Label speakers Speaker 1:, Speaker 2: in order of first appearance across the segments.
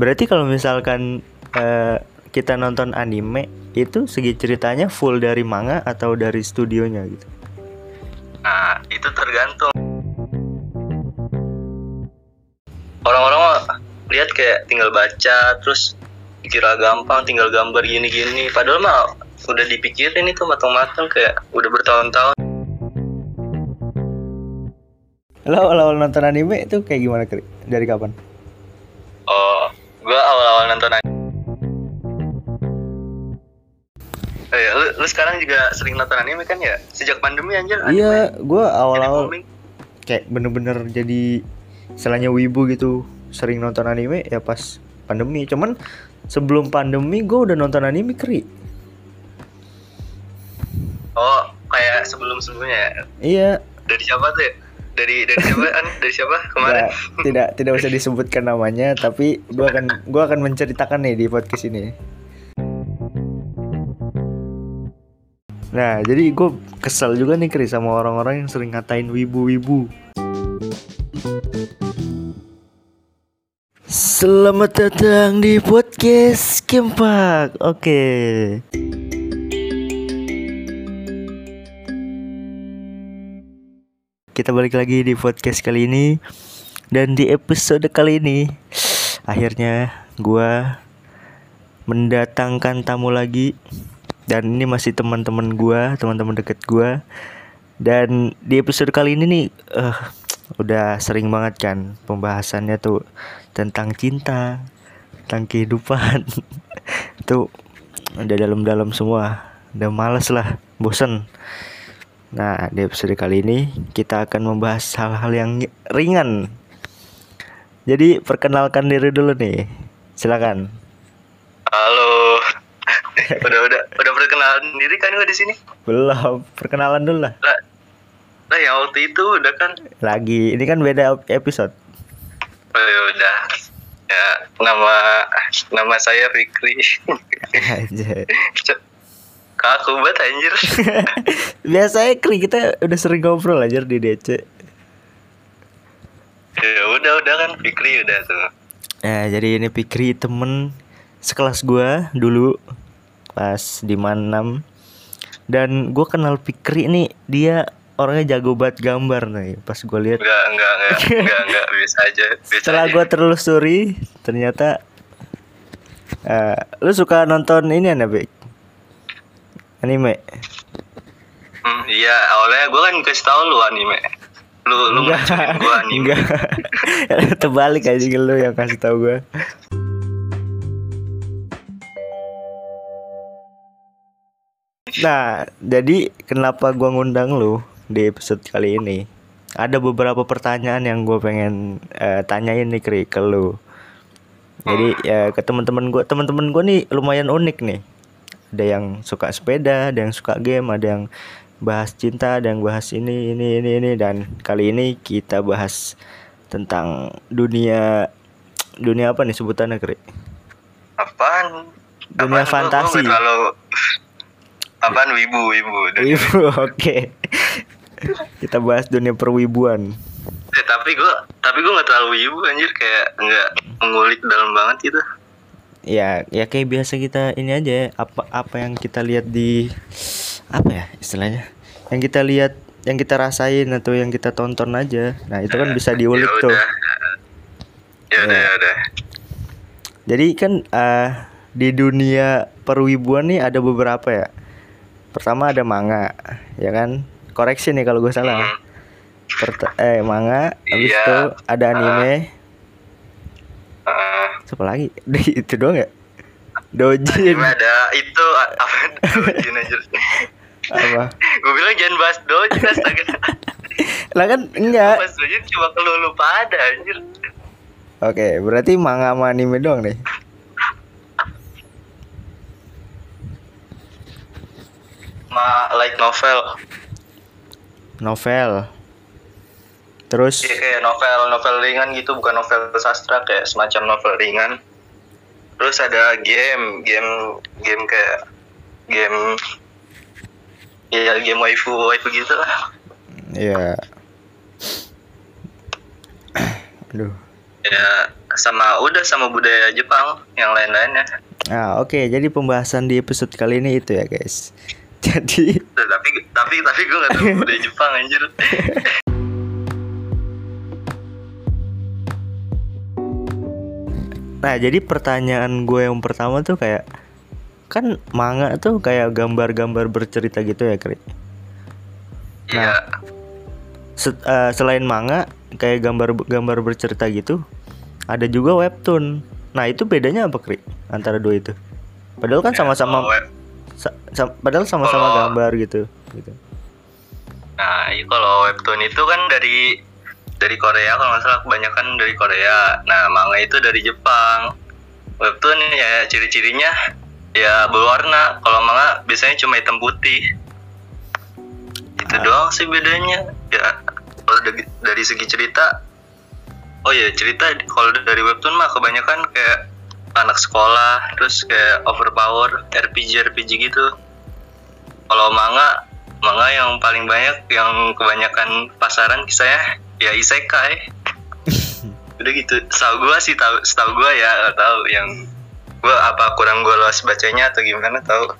Speaker 1: Berarti kalau misalkan eh, kita nonton anime itu segi ceritanya full dari manga atau dari studionya gitu.
Speaker 2: Nah, itu tergantung. Orang-orang lihat kayak tinggal baca, terus kira gampang, tinggal gambar gini-gini. Padahal mah udah dipikirin itu matang-matang kayak udah bertahun-tahun.
Speaker 1: Lo awal-awal nonton anime itu kayak gimana Kri? Dari kapan?
Speaker 2: Gua awal-awal nonton anime. Oh iya, lu, lu sekarang juga sering nonton anime kan ya? Sejak pandemi anjir anime.
Speaker 1: Iya, gue awal-awal kayak bener-bener jadi istilahnya wibu gitu sering nonton anime ya pas pandemi cuman sebelum pandemi gue udah nonton anime kri
Speaker 2: Oh, kayak sebelum-sebelumnya ya?
Speaker 1: iya
Speaker 2: Dari siapa tuh ya? Dari dari siapa? An? Dari siapa kemarin?
Speaker 1: nggak- tidak tidak usah disebutkan namanya tapi gue akan gua akan menceritakan nih di podcast ini nah jadi gue kesel juga nih kri sama orang-orang yang sering ngatain wibu-wibu Selamat datang di podcast Kempak. Oke. Kita balik lagi di podcast kali ini dan di episode kali ini akhirnya gua mendatangkan tamu lagi dan ini masih teman-teman gua, teman-teman deket gua. Dan di episode kali ini nih eh, udah sering banget kan pembahasannya tuh tentang cinta, tentang kehidupan. tuh udah dalam-dalam semua. Udah males lah, bosen. Nah, di episode kali ini kita akan membahas hal-hal yang ringan. Jadi perkenalkan diri dulu nih. Silakan.
Speaker 2: Halo. udah udah udah perkenalan diri kan gua di sini?
Speaker 1: Belum, perkenalan dulu lah.
Speaker 2: Lah, lah yang waktu itu udah kan?
Speaker 1: Lagi, ini kan beda episode.
Speaker 2: Oh ya udah. Ya nama nama saya Fikri.
Speaker 1: Aja.
Speaker 2: Kaku banget anjir.
Speaker 1: Biasanya Kri kita udah sering ngobrol aja di DC.
Speaker 2: ya udah udah kan Fikri udah tuh.
Speaker 1: Nah, jadi ini Fikri temen sekelas gua dulu pas di Manam. Dan gua kenal Fikri nih, dia orangnya jago banget gambar nih. Pas gua lihat
Speaker 2: Enggak enggak enggak enggak enggak biasa aja. Biasa
Speaker 1: setelah
Speaker 2: aja.
Speaker 1: gua telusuri ternyata eh lu suka nonton ini ya, Bek? Anime?
Speaker 2: Hmm, iya awalnya gue kan kasih tau lu anime. Lu lu ngajarin gue anime.
Speaker 1: Enggak. Terbalik aja lu yang kasih tahu gua. Nah, jadi kenapa gua ngundang lu di episode kali ini? Ada beberapa pertanyaan yang gue pengen eh, tanyain nih Kri, ke lu. Jadi ya ke teman-teman gua, teman-teman gua nih lumayan unik nih. Ada yang suka sepeda, ada yang suka game, ada yang bahas cinta, ada yang bahas ini, ini, ini, ini dan kali ini kita bahas tentang dunia dunia apa nih sebutannya Kri?
Speaker 2: Apaan?
Speaker 1: Dunia
Speaker 2: Apaan?
Speaker 1: Fantasi.
Speaker 2: terlalu Apaan wibu wibu. Dunia-
Speaker 1: Wibu, oke. Kita bahas dunia perwibuan.
Speaker 2: Eh, tapi gue tapi gue nggak terlalu wibu anjir kayak nggak mengulik dalam banget gitu.
Speaker 1: Ya, ya kayak biasa kita ini aja ya, apa apa yang kita lihat di apa ya istilahnya? Yang kita lihat, yang kita rasain atau yang kita tonton aja. Nah, itu kan bisa diulik
Speaker 2: ya
Speaker 1: tuh.
Speaker 2: udah. Ya udah
Speaker 1: Iya.
Speaker 2: ya udah.
Speaker 1: Jadi kan eh, di dunia perwibuan nih ada beberapa ya. Pertama ada manga, ya kan? Koreksi nih kalau gue salah.
Speaker 2: Hmm.
Speaker 1: Perta- eh manga, habis
Speaker 2: Iya.
Speaker 1: itu ada anime,
Speaker 2: Ah,
Speaker 1: siapa lagi? itu doang ya? Dojin
Speaker 2: anime ada itu apa dojin anjir.
Speaker 1: apa?
Speaker 2: gue bilang jangan bahas dojin astaga.
Speaker 1: Lah kan enggak.
Speaker 2: Bahas dojin cuma kalau lu pada anjir.
Speaker 1: Oke, berarti manga sama anime doang nih.
Speaker 2: Ma like novel.
Speaker 1: Novel. Terus
Speaker 2: Iya kayak novel novel ringan gitu bukan novel sastra kayak semacam novel ringan. Terus ada game game game kayak game ya game waifu waifu gitu lah.
Speaker 1: ya Aduh.
Speaker 2: Ya sama udah sama budaya Jepang yang lain-lainnya
Speaker 1: Nah, oke. Jadi pembahasan di episode kali ini itu ya, guys. Jadi
Speaker 2: tapi tapi tapi gue gak tahu budaya Jepang anjir
Speaker 1: Nah, jadi pertanyaan gue yang pertama tuh kayak kan manga tuh kayak gambar-gambar bercerita gitu ya, Kri.
Speaker 2: iya
Speaker 1: Se- eh, selain manga kayak gambar-gambar bercerita gitu, ada juga webtoon. Nah, itu bedanya apa, Kri? Antara dua itu. Padahal kan sama-sama
Speaker 2: Kalau web-
Speaker 1: sa- sa- padahal sama-sama gambar gitu, gitu.
Speaker 2: Nah, iya kalau webtoon itu kan dari dari Korea kalau nggak salah kebanyakan dari Korea. Nah, manga itu dari Jepang. Webtoon ya ciri-cirinya ya berwarna. Kalau manga biasanya cuma hitam putih. Itu
Speaker 1: Ah.
Speaker 2: doang sih bedanya. Ya kalau dari, dari segi cerita Oh ya cerita kalau dari webtoon mah kebanyakan kayak anak sekolah terus kayak overpower RPG RPG gitu kalau manga manga yang paling banyak yang kebanyakan pasaran kisahnya ya isekai udah gitu setahu gua sih tahu setahu gua ya tahu yang gua apa kurang gua luas bacanya atau gimana tahu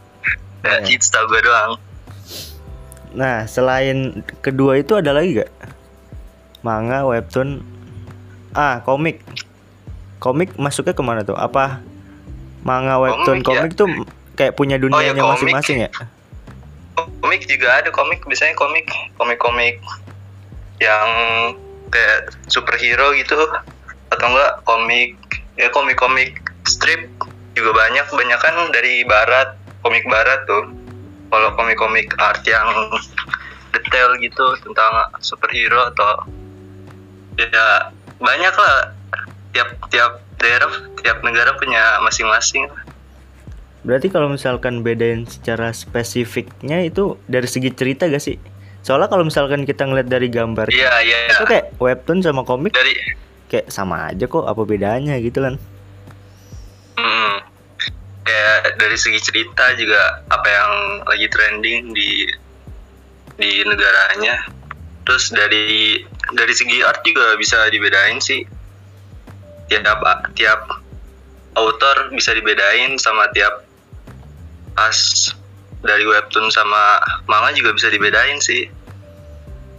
Speaker 2: ya,
Speaker 1: Hmm.
Speaker 2: itu setahu gua doang
Speaker 1: Nah, selain kedua itu ada lagi gak? Manga, webtoon, ah komik. Komik masuknya ke mana tuh? Apa manga, webtoon,
Speaker 2: Komik,
Speaker 1: komik,
Speaker 2: ya.
Speaker 1: tuh kayak punya dunianya
Speaker 2: komik.
Speaker 1: masing-masing ya?
Speaker 2: komik juga ada komik biasanya komik komik-komik yang kayak superhero gitu atau enggak komik ya komik-komik strip juga banyak kebanyakan dari barat komik barat tuh kalau komik-komik art yang detail gitu tentang superhero atau ya banyak lah tiap tiap daerah tiap negara punya masing-masing
Speaker 1: Berarti kalau misalkan bedain secara spesifiknya itu dari segi cerita gak sih? Soalnya kalau misalkan kita ngeliat dari gambar
Speaker 2: iya iya
Speaker 1: itu kayak webtoon sama komik
Speaker 2: dari
Speaker 1: kayak sama aja kok apa bedanya gitu kan?
Speaker 2: Mm, kayak dari segi cerita juga apa yang lagi trending di di negaranya. Terus dari dari segi art juga bisa dibedain sih. Tiap tiap author bisa dibedain sama tiap as dari webtoon sama manga juga bisa dibedain sih.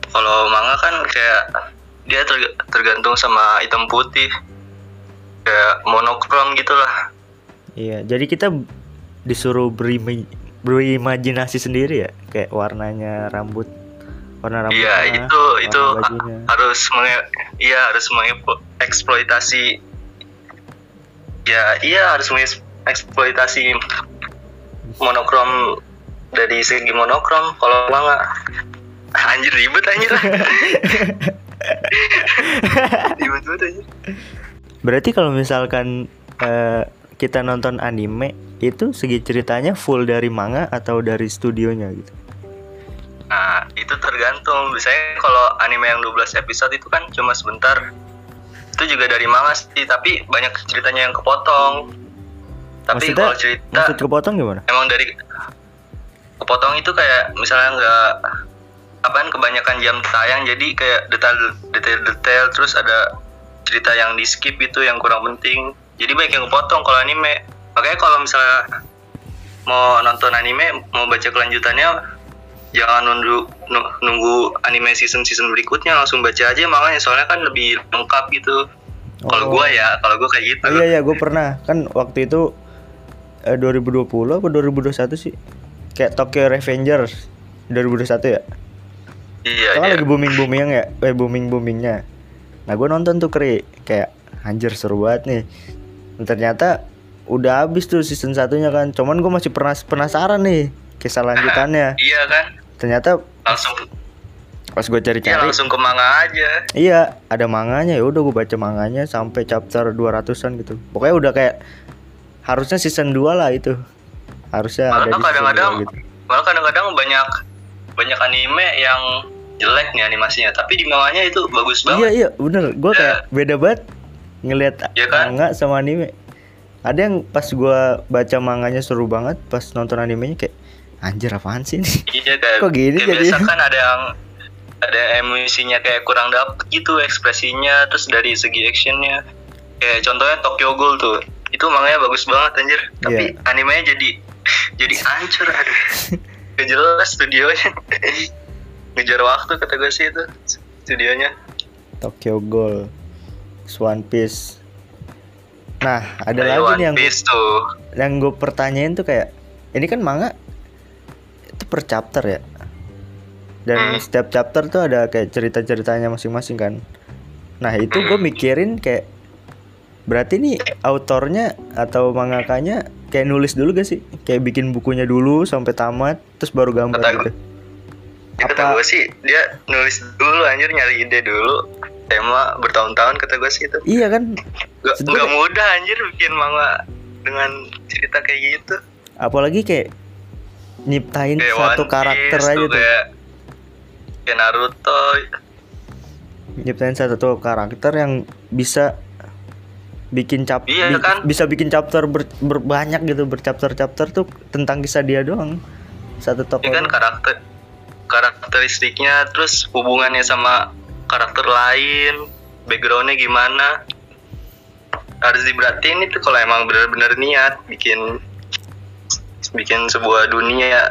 Speaker 2: Kalau manga kan kayak dia terg- tergantung sama hitam putih kayak monokrom gitulah
Speaker 1: Iya, jadi kita disuruh berima- berimajinasi sendiri ya, kayak warnanya rambut, warna rambutnya.
Speaker 2: Iya itu itu
Speaker 1: bajunya.
Speaker 2: harus menge iya harus mengeksploitasi ya iya harus mengeksploitasi monokrom dari segi monokrom kalau manga anjir ribet anjir ribet banget anjir
Speaker 1: Berarti kalau misalkan eh, kita nonton anime itu segi ceritanya full dari manga atau dari studionya gitu.
Speaker 2: Nah, itu tergantung. Biasanya kalau anime yang 12 episode itu kan cuma sebentar. Itu juga dari manga sih, tapi banyak ceritanya yang kepotong. Tapi
Speaker 1: Maksudnya-
Speaker 2: kalau cerita
Speaker 1: Maksud kepotong gimana?
Speaker 2: emang dari kepotong itu kayak misalnya nggak apaan kebanyakan jam tayang jadi kayak detail detail detail terus ada cerita yang di skip itu yang kurang penting. Jadi banyak yang kepotong kalau anime. Makanya kalau misalnya mau nonton anime mau baca kelanjutannya jangan nunggu nu- nunggu anime season season berikutnya langsung baca aja. Makanya soalnya kan lebih lengkap gitu. Kalau
Speaker 1: Oh.
Speaker 2: gua ya kalau gua kayak gitu.
Speaker 1: Oh, iya iya, gue pernah. Kan waktu itu eh, 2020 apa 2021 sih? Kayak Tokyo Revengers 2021 ya?
Speaker 2: iya
Speaker 1: Kan
Speaker 2: iya.
Speaker 1: lagi booming booming ya, eh booming boomingnya. Nah gue nonton tuh kri, kayak anjir seru banget nih. Dan ternyata udah habis tuh season satunya kan, cuman gue masih pernah penasaran nih kisah lanjutannya.
Speaker 2: iya kan
Speaker 1: Ternyata
Speaker 2: langsung
Speaker 1: pas gue
Speaker 2: ya
Speaker 1: cari-cari,
Speaker 2: langsung ke manga aja
Speaker 1: iya ada manganya ya udah gue baca manganya sampai chapter 200-an gitu. Pokoknya udah kayak harusnya season 2 lah itu. Harusnya ada
Speaker 2: malah
Speaker 1: season
Speaker 2: kadang-kadang
Speaker 1: 2 gitu.
Speaker 2: malah kadang-kadang banyak banyak anime yang jelek nih animasinya tapi di manganya itu bagus
Speaker 1: Iya
Speaker 2: banget
Speaker 1: iya bener, gue kayak beda banget ngelihat
Speaker 2: Iya kan?
Speaker 1: manga sama anime. Ada yang pas gua baca manganya seru banget, pas nonton animenya kayak anjir apaan sih ini?
Speaker 2: iya kayak,
Speaker 1: Kok gini
Speaker 2: kayak biasa kan ada yang ada emosinya kayak kurang dapet gitu ekspresinya terus dari segi actionnya kayak contohnya Tokyo Ghoul tuh itu manganya bagus banget anjir tapi
Speaker 1: Iya.
Speaker 2: animenya jadi jadi hancur aduh. Gak jelas studionya. Ngejar waktu kata gue sih itu studionya.
Speaker 1: Tokyo Ghoul One Piece. Nah ada
Speaker 2: Kayak
Speaker 1: lagi
Speaker 2: One
Speaker 1: nih yang
Speaker 2: Piece tuh.
Speaker 1: yang gue pertanyain tuh kayak ini kan manga itu per chapter ya? Dan
Speaker 2: Hmm.
Speaker 1: setiap chapter tuh ada kayak cerita ceritanya masing-masing kan. Nah itu gue
Speaker 2: Hmm.
Speaker 1: mikirin kayak berarti nih autornya atau mangakanya kayak nulis dulu gak sih? Kayak bikin bukunya dulu sampai tamat terus baru gambar
Speaker 2: Kata-
Speaker 1: gitu.
Speaker 2: Ya, kata gue sih dia nulis dulu anjir nyari ide dulu. Tema bertahun-tahun kata gue sih itu.
Speaker 1: Iya kan?
Speaker 2: Gak, gak mudah anjir bikin manga dengan cerita kayak gitu.
Speaker 1: Apalagi kayak nyiptain
Speaker 2: kayak
Speaker 1: satu
Speaker 2: One Piece
Speaker 1: karakter aja
Speaker 2: tuh,
Speaker 1: tuh.
Speaker 2: kayak kayak Naruto.
Speaker 1: Nyiptain satu karakter yang bisa bikin cap
Speaker 2: Iya,
Speaker 1: bi-
Speaker 2: kan?
Speaker 1: bisa bikin chapter ber- berbanyak gitu berchapter-chapter tuh tentang kisah dia doang satu tokoh
Speaker 2: ini kan karakter karakteristiknya terus hubungannya sama karakter lain backgroundnya gimana. Harus diberhatiin itu kalau emang benar-benar niat bikin bikin sebuah dunia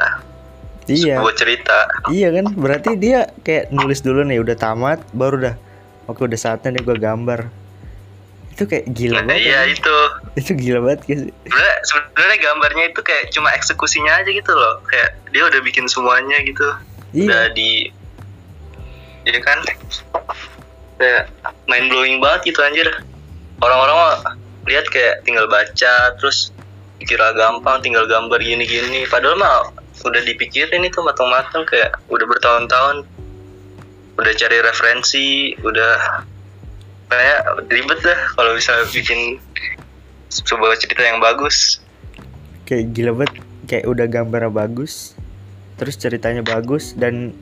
Speaker 1: iya.
Speaker 2: sebuah cerita.
Speaker 1: Iya kan berarti dia kayak nulis dulu nih udah tamat baru dah. Oke udah saatnya nih gua gambar itu kayak gila
Speaker 2: nah,
Speaker 1: banget
Speaker 2: iya
Speaker 1: kan?
Speaker 2: itu.
Speaker 1: Itu gila banget guys
Speaker 2: sebenarnya sebenarnya gambarnya itu kayak cuma eksekusinya aja gitu loh. Kayak dia udah bikin semuanya gitu. Udah
Speaker 1: iya
Speaker 2: di ya kan? Kayak mind blowing banget gitu anjir. Orang-orang lihat kayak tinggal baca terus kira gampang tinggal gambar gini-gini. Padahal mah udah dipikirin itu matang-matang kayak udah bertahun-tahun. Udah cari referensi udah kayak ribet dah kalau bisa bikin sebuah cerita yang bagus.
Speaker 1: Kayak gila banget. Kayak udah gambarnya bagus terus ceritanya bagus dan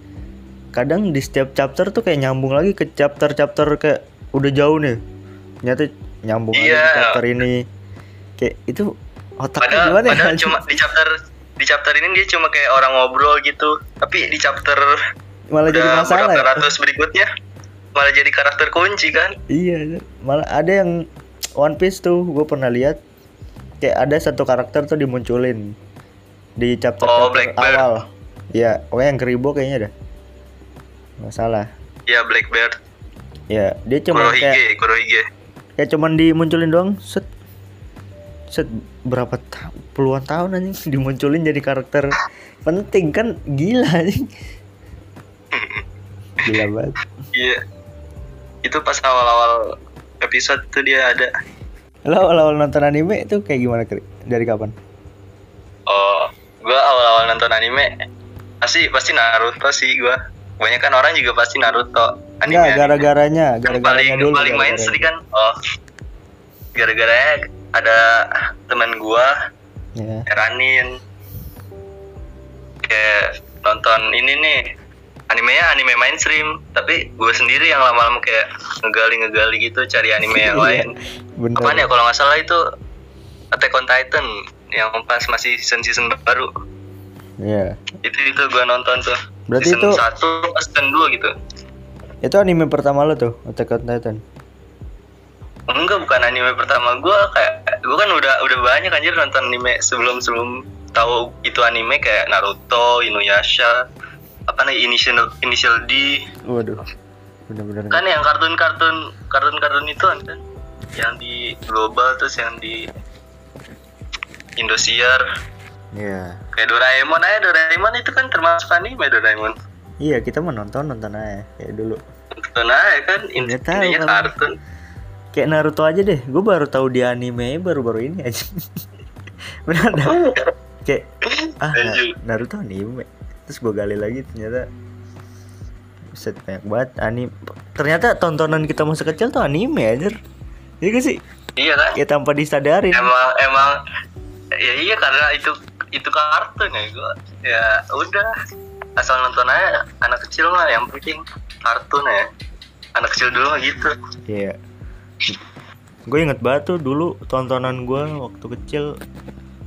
Speaker 1: kadang di setiap chapter tuh kayak nyambung lagi ke chapter-chapter kayak udah jauh nih. Ternyata nyambung lagi
Speaker 2: Iya.
Speaker 1: ke chapter ini. Kayak itu otaknya
Speaker 2: padahal,
Speaker 1: gimana ya?
Speaker 2: padahal
Speaker 1: anjing?
Speaker 2: cuma di chapter di chapter ini dia cuma kayak orang ngobrol gitu. Tapi di chapter
Speaker 1: malah jadi masalah ya?
Speaker 2: ratus berikutnya malah jadi karakter kunci kan?
Speaker 1: Iya malah ada yang One Piece tuh gue pernah lihat kayak ada satu karakter tuh dimunculin di chapter,
Speaker 2: Oh,
Speaker 1: chapter awal. Ya oh yang keribo kayaknya dah nggak salah.
Speaker 2: Ya Blackbird
Speaker 1: ya dia cuma kayak
Speaker 2: Kurohige.
Speaker 1: kayak cuman dimunculin doang set. Set berapa ta- puluhan tahun anjing dimunculin jadi karakter penting kan? Gila anjing. Gila banget.
Speaker 2: Iya itu pas awal-awal episode tuh dia ada.
Speaker 1: Lo awal-awal nonton anime itu kayak gimana Kri? dari kapan?
Speaker 2: Oh gua awal-awal nonton anime pasti pasti Naruto sih gua. Banyak kan orang juga pasti Naruto anime
Speaker 1: enggak gara-garanya
Speaker 2: yang
Speaker 1: gara-garanya
Speaker 2: paling
Speaker 1: dulu
Speaker 2: paling main seri kan oh gara-garanya ada teman gua
Speaker 1: ya
Speaker 2: nyaranin kayak nonton ini nih animenya anime mainstream. Tapi gue sendiri yang lama-lama kayak ngegali-ngegali gitu cari anime yang
Speaker 1: Iya,
Speaker 2: lain.
Speaker 1: bener.
Speaker 2: Apaan ya kalau nggak salah itu Attack on Titan yang pas masih season season baru.
Speaker 1: Iya.
Speaker 2: itu itu gue nonton tuh.
Speaker 1: Berarti
Speaker 2: season
Speaker 1: itu-
Speaker 2: satu pas season dua gitu.
Speaker 1: Itu anime pertama lo tuh Attack on Titan?
Speaker 2: Enggak bukan anime pertama gue kayak gue kan udah udah banyak anjir nonton anime sebelum sebelum tahu itu anime kayak Naruto Inuyasha apa nih initial initial D?
Speaker 1: Waduh bener-bener.
Speaker 2: Kan yang kartun-kartun kartun-kartun itu kan. Kan? yang di global terus yang di Indosiar.
Speaker 1: Iya.
Speaker 2: Kayak Doraemon aja Doraemon itu kan termasuk anime Doraemon.
Speaker 1: Iya kita mau nonton nonton aja kayak dulu.
Speaker 2: Nonton aja kan in-
Speaker 1: Nggak tahu
Speaker 2: intinya
Speaker 1: kalau-
Speaker 2: kartun.
Speaker 1: Kayak Naruto aja deh gue baru tahu dia anime baru-baru ini aja. Benar dah kayak ah. Naruto anime terus gue gali lagi ternyata set banyak banget anime. Ternyata tontonan kita masa kecil tuh anime aja Iya gak sih?
Speaker 2: iya kan?
Speaker 1: Kayak tanpa disadarin.
Speaker 2: Emang emang ya iya karena itu itu kartun ya gua. Ya udah. Asal nonton aja anak kecil mah yang penting kartun ya. Anak kecil dulu mah gitu.
Speaker 1: Iya. Gue inget banget tuh dulu tontonan gue waktu kecil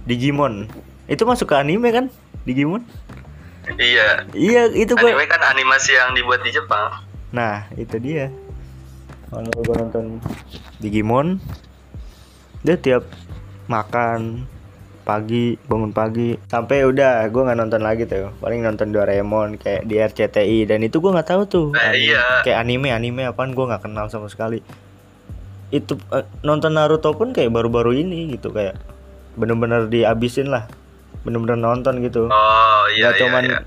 Speaker 1: Digimon. Itu masuk ke anime kan? Digimon?
Speaker 2: Iya.
Speaker 1: Iya itu gue
Speaker 2: anime kan animasi yang dibuat di Jepang.
Speaker 1: Nah itu dia. Kalau gue nonton Digimon dia tiap makan pagi bangun pagi sampai udah gue nggak nonton lagi tuh. Paling nonton Doraemon kayak di RCTI dan itu gue nggak tahu tuh.
Speaker 2: Eh,
Speaker 1: anime-
Speaker 2: iya.
Speaker 1: kayak anime anime apaan gue nggak kenal sama sekali. Itu eh, nonton Naruto pun kayak baru-baru ini gitu kayak bener-bener dihabisin lah bener-bener nonton gitu
Speaker 2: Oh iya
Speaker 1: nggak
Speaker 2: iya.
Speaker 1: cuman
Speaker 2: iya.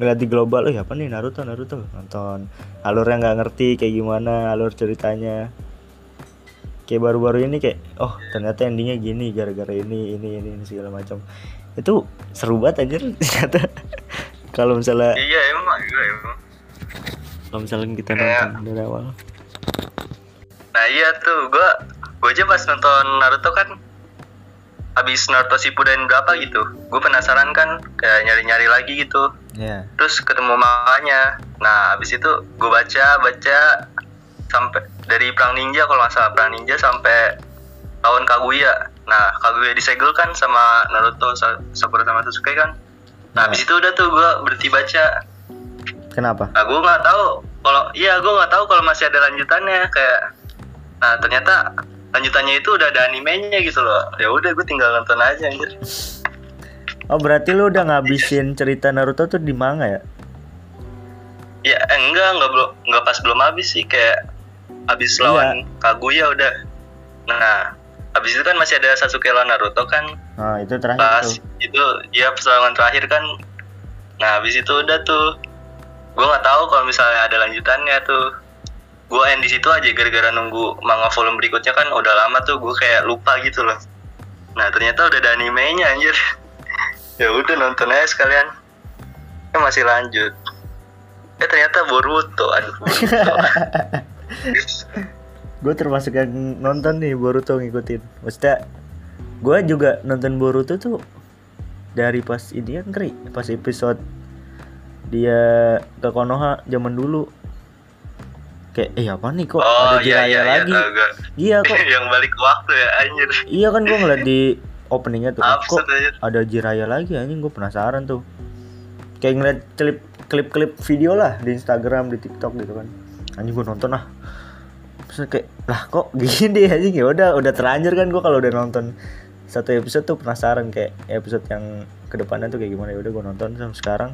Speaker 1: ngeliat di global eh apa nih Naruto Naruto nonton alurnya nggak ngerti kayak gimana alur ceritanya kayak baru-baru ini kayak oh ternyata endingnya gini gara-gara ini ini ini, ini segala macam itu seru banget aja ternyata kalau misalnya
Speaker 2: Iya emang iya emang.
Speaker 1: kalau misalnya kita nonton dari awal
Speaker 2: Nah iya tuh gua gua aja pas nonton Naruto kan habis Naruto Shippuden berapa gitu. Gue penasaran kan kayak nyari-nyari lagi gitu.
Speaker 1: ya
Speaker 2: Terus ketemu manganya. Nah, habis itu gue baca baca sampai dari perang ninja kalau nggak salah perang ninja sampai tahun Kaguya. Nah, Kaguya disegel kan sama Naruto, Sa- Sakura sama Sasuke kan. Nah, habis itu udah tuh gue berhenti baca.
Speaker 1: kenapa
Speaker 2: Nah, gue nggak tahu kalau iya gue nggak tahu kalau masih ada lanjutannya kayak. Nah, ternyata lanjutannya itu udah ada animenya gitu loh. Ya udah gue tinggal nonton aja anjir.
Speaker 1: oh berarti lu udah ngabisin cerita Naruto tuh di manga ya
Speaker 2: Ya eh, enggak enggak belum enggak pas belum habis sih kayak habis
Speaker 1: Iya.
Speaker 2: lawan Kaguya udah. Nah, habis itu kan masih ada Sasuke lawan Naruto kan
Speaker 1: nah itu terakhir
Speaker 2: pas
Speaker 1: tuh
Speaker 2: itu ya pertarungan terakhir kan. Nah, habis itu udah tuh gue nggak tahu kalau misalnya ada lanjutannya tuh. Gue end di situ aja gara-gara nunggu manga volume berikutnya kan udah lama tuh gue kayak lupa gitu loh. Nah, ternyata udah ada animenya anjir. ya udah nonton aja sekalian. Eh masih lanjut. Eh ternyata Boruto, aduh
Speaker 1: gue termasuk yang nonton nih Boruto ngikutin maksudnya gue juga nonton Boruto tuh dari pas ini kan pas episode dia ke Konoha zaman dulu kayak eh apa nih? Kok
Speaker 2: oh
Speaker 1: ada
Speaker 2: iya
Speaker 1: Jiraiya
Speaker 2: iya iya
Speaker 1: lagi?
Speaker 2: tahu gua.
Speaker 1: iya kok
Speaker 2: yang balik waktu ya anjir.
Speaker 1: iya kan gue ngeliat di openingnya tuh kok
Speaker 2: Absurd aja.
Speaker 1: ada Jiraiya lagi anjing? Gue penasaran tuh. Kayak ngeliat klip klip klip video lah di Instagram di TikTok gitu kan. Anjing gue nonton ah. Terus kayak lah kok gini anjing? Ya udah udah terlanjur kan gue kalau udah nonton satu episode tuh penasaran kayak episode yang ke depannya tuh kayak gimana. Ya udah gue nonton sampai sekarang.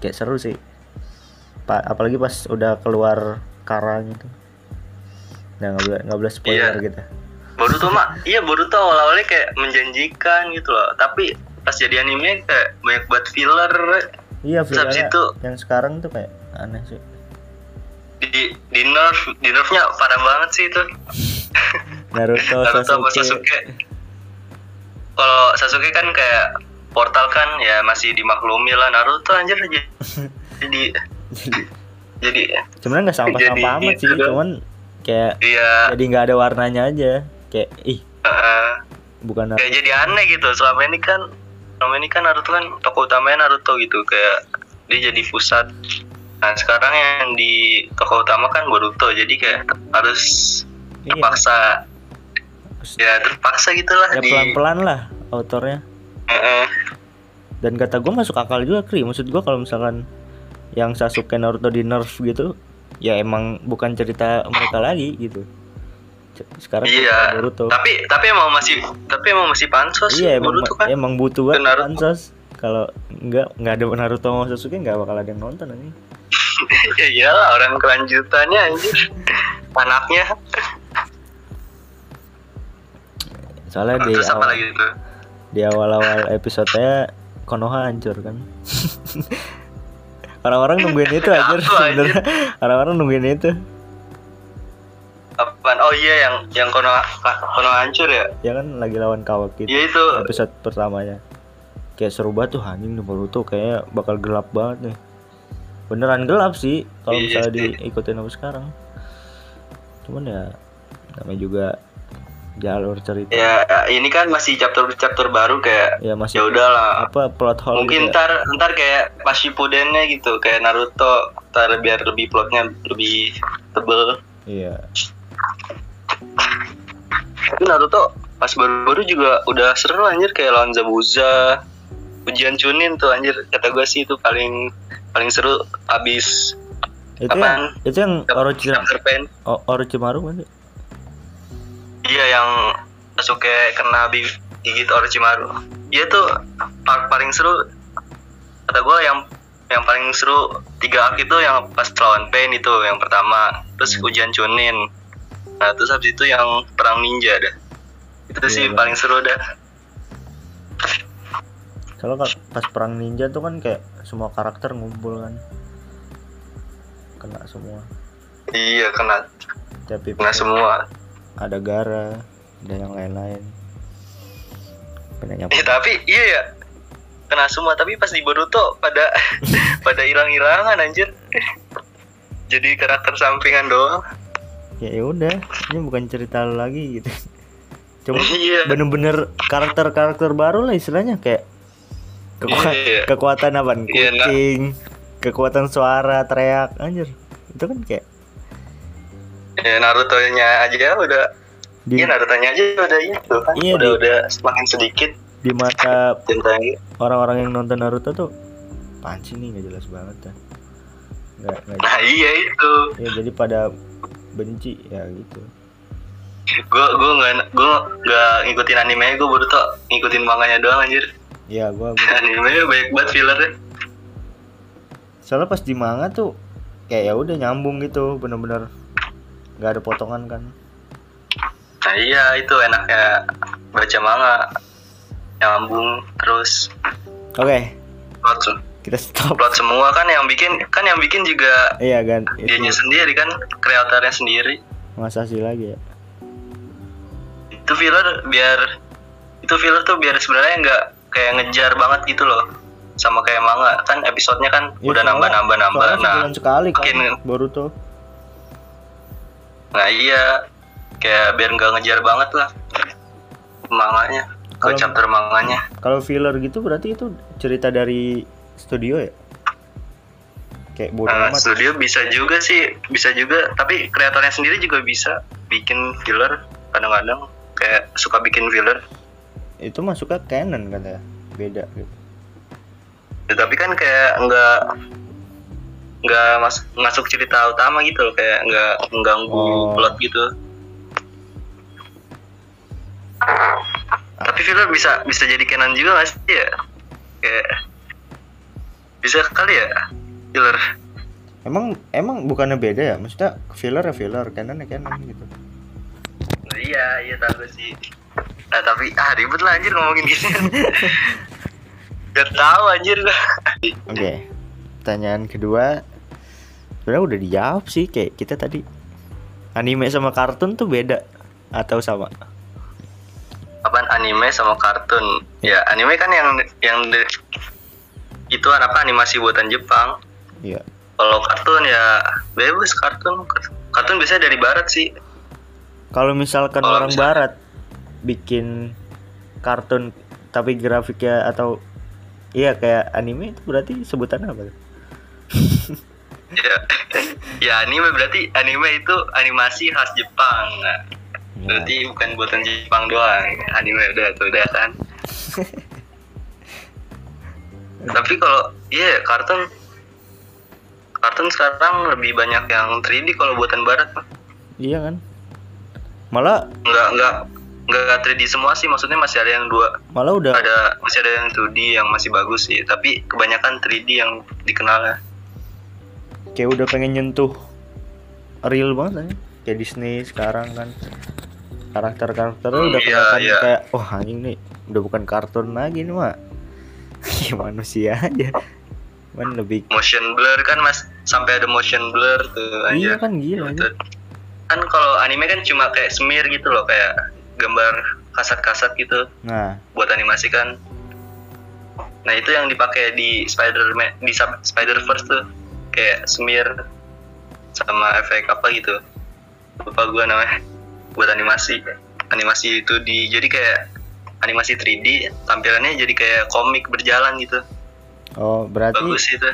Speaker 1: Kayak seru sih pa apalagi pas udah keluar karang itu nah nggak boleh nggak boleh spoiler
Speaker 2: Iya.
Speaker 1: gitu
Speaker 2: Boruto mah, iya Boruto awal-awalnya kayak menjanjikan gitu loh. Tapi pas jadi anime kayak banyak buat filler
Speaker 1: iya filmnya
Speaker 2: itu-
Speaker 1: yang sekarang tuh kayak aneh sih
Speaker 2: di di nerf, di nerfnya parah banget sih itu.
Speaker 1: Naruto,
Speaker 2: Naruto
Speaker 1: Sasuke.
Speaker 2: Sasuke. Kalau Sasuke kan kayak portal kan ya masih dimaklumi lah Naruto anjir aja. Jadi jadi
Speaker 1: Sebenarnya nggak sampah-sampah
Speaker 2: Jadi
Speaker 1: amat sih,
Speaker 2: dong.
Speaker 1: cuman kayak
Speaker 2: iya
Speaker 1: jadi nggak ada warnanya aja. Kayak ih,
Speaker 2: eh,
Speaker 1: bukan Naruto.
Speaker 2: kayak jadi aneh gitu selama ini kan selama ini kan Naruto kan tokoh utamanya Naruto gitu kayak dia jadi pusat nah sekarang yang di tokoh utama kan Boruto jadi kayak harus
Speaker 1: Iya.
Speaker 2: terpaksa ya terpaksa gitulah
Speaker 1: Ya
Speaker 2: di
Speaker 1: pelan-pelan lah autornya.
Speaker 2: Eh, eh.
Speaker 1: Dan kata gue masuk akal juga, Kri. Maksud gue kalau misalkan yang Sasuke Naruto di nerf gitu, ya emang bukan cerita mereka lagi gitu. Sekarang
Speaker 2: iya
Speaker 1: Boruto.
Speaker 2: tapi tapi emang masih tapi emang masih pansos
Speaker 1: Iya emang
Speaker 2: Boruto kan
Speaker 1: emang butuh banget
Speaker 2: Naruto.
Speaker 1: pansos. Kalau nggak nggak ada Naruto sama Sasuke nggak bakal ada yang nonton ini.
Speaker 2: ya iyalah orang kelanjutannya anjir anaknya
Speaker 1: Soalnya di
Speaker 2: terus
Speaker 1: awal, di awal-awal episodenya Konoha hancur kan. Orang-orang nungguin itu aja sebenarnya. Orang-orang nungguin itu.
Speaker 2: apaan oh iya yang yang kono kono hancur ya
Speaker 1: Ya kan lagi lawan Kawaki
Speaker 2: iya itu
Speaker 1: episode pertamanya. Kayak seru banget tuh anjing nih Boruto kayak bakal gelap banget nih. Beneran gelap sih kalau
Speaker 2: Iya
Speaker 1: misalnya diikutin sampai sekarang. Cuman ya namanya juga jalur cerita.
Speaker 2: ya ini kan masih chapter chapter baru kayak
Speaker 1: Ya masih
Speaker 2: ya udahlah
Speaker 1: apa plot hole
Speaker 2: mungkin
Speaker 1: gitu ya.
Speaker 2: ntar ntar kayak pas Shippudennya gitu kayak Naruto ntar biar lebih plotnya lebih tebel
Speaker 1: Iya.
Speaker 2: tapi Naruto pas baru-baru juga udah seru anjir kayak lawan Zabuza ujian Chunin tuh anjir kata gue sih itu paling paling seru abis
Speaker 1: Itu
Speaker 2: Apaan?
Speaker 1: yang itu yang Orochimaru Orochimaru kan?
Speaker 2: Iya yang Sasuke kena gigit Orochimaru. Iya tuh part paling seru kata gue yang yang paling seru tiga arc itu yang pas lawan Pain itu yang pertama. Terus
Speaker 1: Hmm.
Speaker 2: ujian Chunin. Nah terus habis itu yang perang ninja dah. Itu
Speaker 1: Iya,
Speaker 2: sih paling seru dah.
Speaker 1: Kalau ka- pas perang ninja tuh kan kayak semua karakter ngumpul kan. Kena semua.
Speaker 2: iya kena.
Speaker 1: Tapi
Speaker 2: kena semua
Speaker 1: ada Gara dan yang lain-lain. Penanya
Speaker 2: Eh tapi iya ya kena semua tapi pas di Boruto pada pada hilang-hilangan anjir. Jadi karakter sampingan doang.
Speaker 1: ya ya udah, ini bukan cerita lagi gitu. Cuma
Speaker 2: Iya.
Speaker 1: bener-bener karakter-karakter baru lah istilahnya kayak kekuatan,
Speaker 2: Iya.
Speaker 1: kekuatan apa?
Speaker 2: Iya, nah.
Speaker 1: Kucing, kekuatan suara, teriak, anjir. Itu kan kayak
Speaker 2: Ya Naruto-nya aja udah
Speaker 1: di
Speaker 2: Iya Naruto-nya aja udah itu kan.
Speaker 1: Iya,
Speaker 2: udah
Speaker 1: di-
Speaker 2: udah semakin sedikit
Speaker 1: di mata orang-orang yang nonton Naruto tuh apaan sih nih nggak jelas banget ya. Nggak, nggak
Speaker 2: Nah iya itu.
Speaker 1: ya jadi pada benci ya gitu.
Speaker 2: Gue gue nggak gue nggak ngikutin anime gue baru tuh ngikutin manganya doang anjir.
Speaker 1: Ya gua, gua
Speaker 2: anime banyak banget fillernya.
Speaker 1: soalnya pas di manga tuh kayak ya udah nyambung gitu bener-bener nggak ada potongan kan.
Speaker 2: Nah iya itu enaknya baca manga nyambung terus
Speaker 1: Oke,
Speaker 2: plot, se-
Speaker 1: kita stop.
Speaker 2: plot semua kan yang bikin kan yang bikin juga
Speaker 1: Iya kan,
Speaker 2: dianya sendiri kan kreatornya sendiri.
Speaker 1: masa sih lagi ya.
Speaker 2: Itu filler biar itu filler tuh biar sebenarnya nggak kayak ngejar banget gitu loh sama kayak manga kan episodenya kan
Speaker 1: Ya,
Speaker 2: udah nambah nambah nambah nah
Speaker 1: sekali kan
Speaker 2: makin-
Speaker 1: Boruto.
Speaker 2: Nah iya, kayak biar nggak ngejar banget lah manganya, ke chapter manganya.
Speaker 1: Kalau filler gitu berarti itu cerita dari studio ya? Kayak bodo
Speaker 2: Nah,
Speaker 1: amat.
Speaker 2: studio bisa juga sih, bisa juga. Tapi kreatornya sendiri juga bisa bikin filler kadang-kadang kayak suka bikin filler.
Speaker 1: Itu masuknya canon kan ya? Beda gitu.
Speaker 2: Ya, tapi kan kayak nggak nggak mas masuk cerita utama gitu loh, kayak nggak mengganggu
Speaker 1: Oh.
Speaker 2: plot gitu. Tapi filler bisa bisa jadi canon juga nggak sih ya? Kayak bisa kali ya filler.
Speaker 1: Emang emang bukannya beda ya? Maksudnya filler ya filler, canon ya canon gitu.
Speaker 2: Nah, iya, iya tahu sih. Nah, tapi ah ribet lah anjir ngomongin gini. Gak tahu anjir.
Speaker 1: Oke. Pertanyaan kedua sebenarnya udah dijawab sih kayak kita tadi. Anime sama kartun tuh beda atau sama?
Speaker 2: Apaan anime sama kartun? Ya, anime kan yang yang de- itu apa animasi buatan Jepang.
Speaker 1: Iya.
Speaker 2: Kalau kartun ya bebas kartun. Kartun biasanya dari barat sih.
Speaker 1: Kalau misalkan
Speaker 2: Kalau
Speaker 1: orang
Speaker 2: misalkan-
Speaker 1: barat bikin kartun tapi grafiknya atau iya kayak anime itu berarti sebutan apa?
Speaker 2: Ya, ya anime berarti anime itu animasi khas Jepang. Nah,
Speaker 1: Nah,
Speaker 2: berarti bukan buatan Jepang doang. Anime udah tuh udah kan. Tapi kalau iya kartun kartun sekarang lebih banyak yang 3D kalau buatan barat
Speaker 1: iya kan? Malah
Speaker 2: nggak nggak nggak 3D semua sih maksudnya masih ada yang dua
Speaker 1: malah udah
Speaker 2: ada masih ada yang 2D yang masih bagus sih tapi kebanyakan 3D yang dikenal ya
Speaker 1: kayak udah pengen nyentuh real banget ya. Kayak Disney sekarang kan. Karakter-karakternya udah
Speaker 2: Iya,
Speaker 1: kelihatan
Speaker 2: iya.
Speaker 1: kayak oh anjing nih udah bukan kartun lagi nih mah ya manusia aja. Kan lebih
Speaker 2: motion blur kan mas. Sampai ada motion blur tuh
Speaker 1: iya
Speaker 2: aja
Speaker 1: kan gila aja
Speaker 2: kan kalau anime kan cuma kayak semir gitu loh kayak gambar kasat-kasat gitu.
Speaker 1: Nah.
Speaker 2: Buat animasi kan. Nah itu yang dipakai di Spider di Spider Verse tuh kayak semir sama efek apa gitu. Lupa gua namanya. Buat animasi. Animasi itu di jadi kayak animasi 3D tampilannya jadi kayak komik berjalan gitu.
Speaker 1: Oh berarti
Speaker 2: bagus itu.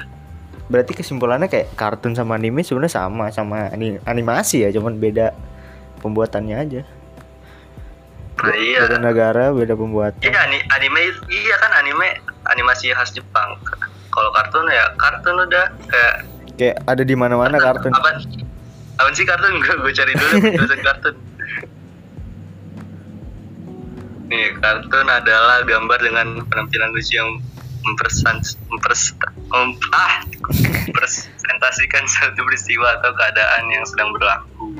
Speaker 1: berarti kesimpulannya kayak kartun sama anime sebenarnya sama sama ani- animasi ya cuman beda pembuatannya aja.
Speaker 2: Nah iya.
Speaker 1: Beda negara beda pembuatan.
Speaker 2: Iya ani- anime iya kan anime animasi khas Jepang. Kalau kartun ya kartun udah kayak
Speaker 1: kayak ada di mana-mana kartun
Speaker 2: apa apa sih kartun gue gue cari dulu penjelasan kartun nih kartun adalah gambar dengan penampilan lucu yang mempersan mempers mem, ah presentasikan satu peristiwa atau keadaan yang sedang berlaku.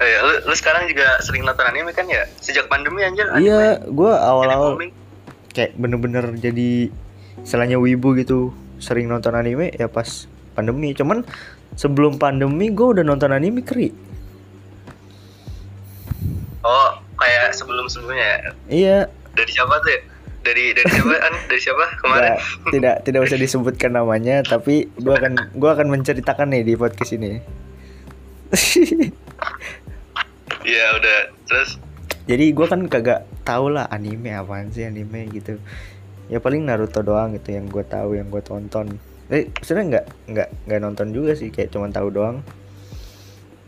Speaker 2: Oh ya, lu, lu sekarang juga sering nonton anime kan ya? Sejak pandemi anjir anime.
Speaker 1: iya gue awal-awal kayak bener-bener jadi istilahnya wibu gitu sering nonton anime ya pas pandemi cuman sebelum pandemi gue udah nonton anime kri
Speaker 2: Oh, kayak sebelum-sebelumnya ya?
Speaker 1: iya
Speaker 2: Dari siapa tuh ya? Dari dari siapa? An? Dari siapa kemarin?
Speaker 1: nggak- tidak tidak usah disebutkan namanya tapi gue akan gua akan menceritakan nih di podcast ini
Speaker 2: Iya udah. Terus
Speaker 1: jadi gue kan kagak tahu lah anime apaan sih anime gitu ya paling Naruto doang gitu yang gue tahu yang gue tonton eh sebenarnya nggak nggak nggak nonton juga sih kayak cuman tahu doang.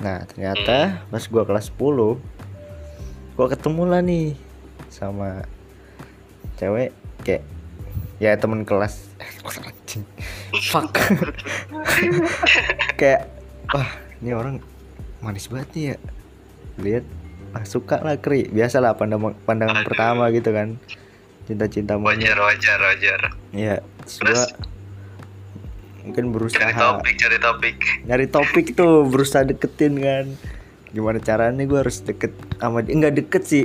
Speaker 1: Nah ternyata pas gue kelas 10 gue ketemu lah nih sama cewek kayak ya temen kelas. Anjing? Fuck. Kayak wah ini orang manis banget nih ya. Lihat ah, suka lah kri. Biasalah pandang pandangan
Speaker 2: Aduh.
Speaker 1: pertama gitu kan. Cinta-cinta
Speaker 2: wajar wajar wajar.
Speaker 1: ya terus
Speaker 2: Terus?
Speaker 1: gua mungkin berusaha
Speaker 2: Cari topik cari topik.
Speaker 1: nyari topik tuh berusaha deketin kan. Gimana caranya gue harus deket sama dia? Nggak deket sih.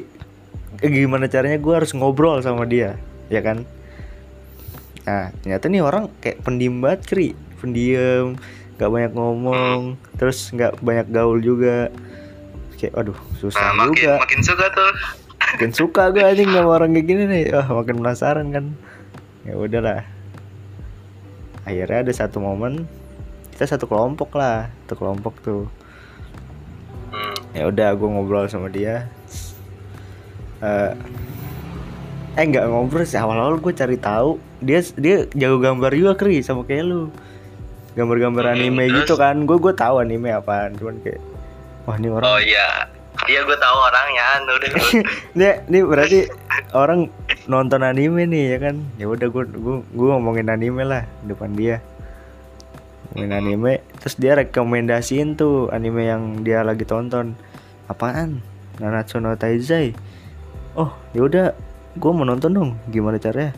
Speaker 1: Eh, gimana caranya gue harus ngobrol sama dia ya kan? Nah ternyata nih orang kayak pendiam banget kri. Pendiam nggak banyak ngomong terus nggak banyak gaul juga. Kayak aduh susah
Speaker 2: Nah, makin
Speaker 1: juga.
Speaker 2: makin suka tuh.
Speaker 1: makin suka gue anjing sama orang kayak gini nih. Wah makin penasaran kan. Ya udahlah akhirnya ada satu momen kita satu kelompok lah satu kelompok tuh. Ya udah gue ngobrol sama dia. Eh eh nggak ngobrol sih awal-awal gue cari tahu. Dia dia jago gambar juga kri sama kayak lu. Gambar-gambar
Speaker 2: Hmm,
Speaker 1: anime gitu kan. Gue gue tahu anime apaan cuman kayak wah ini orang
Speaker 2: Oh iya. Iya gue tahu orangnya. Anu deh.
Speaker 1: Nih, nih berarti orang nonton anime nih ya kan. Ya udah gua gua gua ngomongin anime lah depan dia. Ngomongin anime, terus dia rekomendasiin tuh anime yang dia lagi tonton. Apaan? Nanatsu no Taizai. Oh, ya udah gua mau nonton dong. Gimana caranya?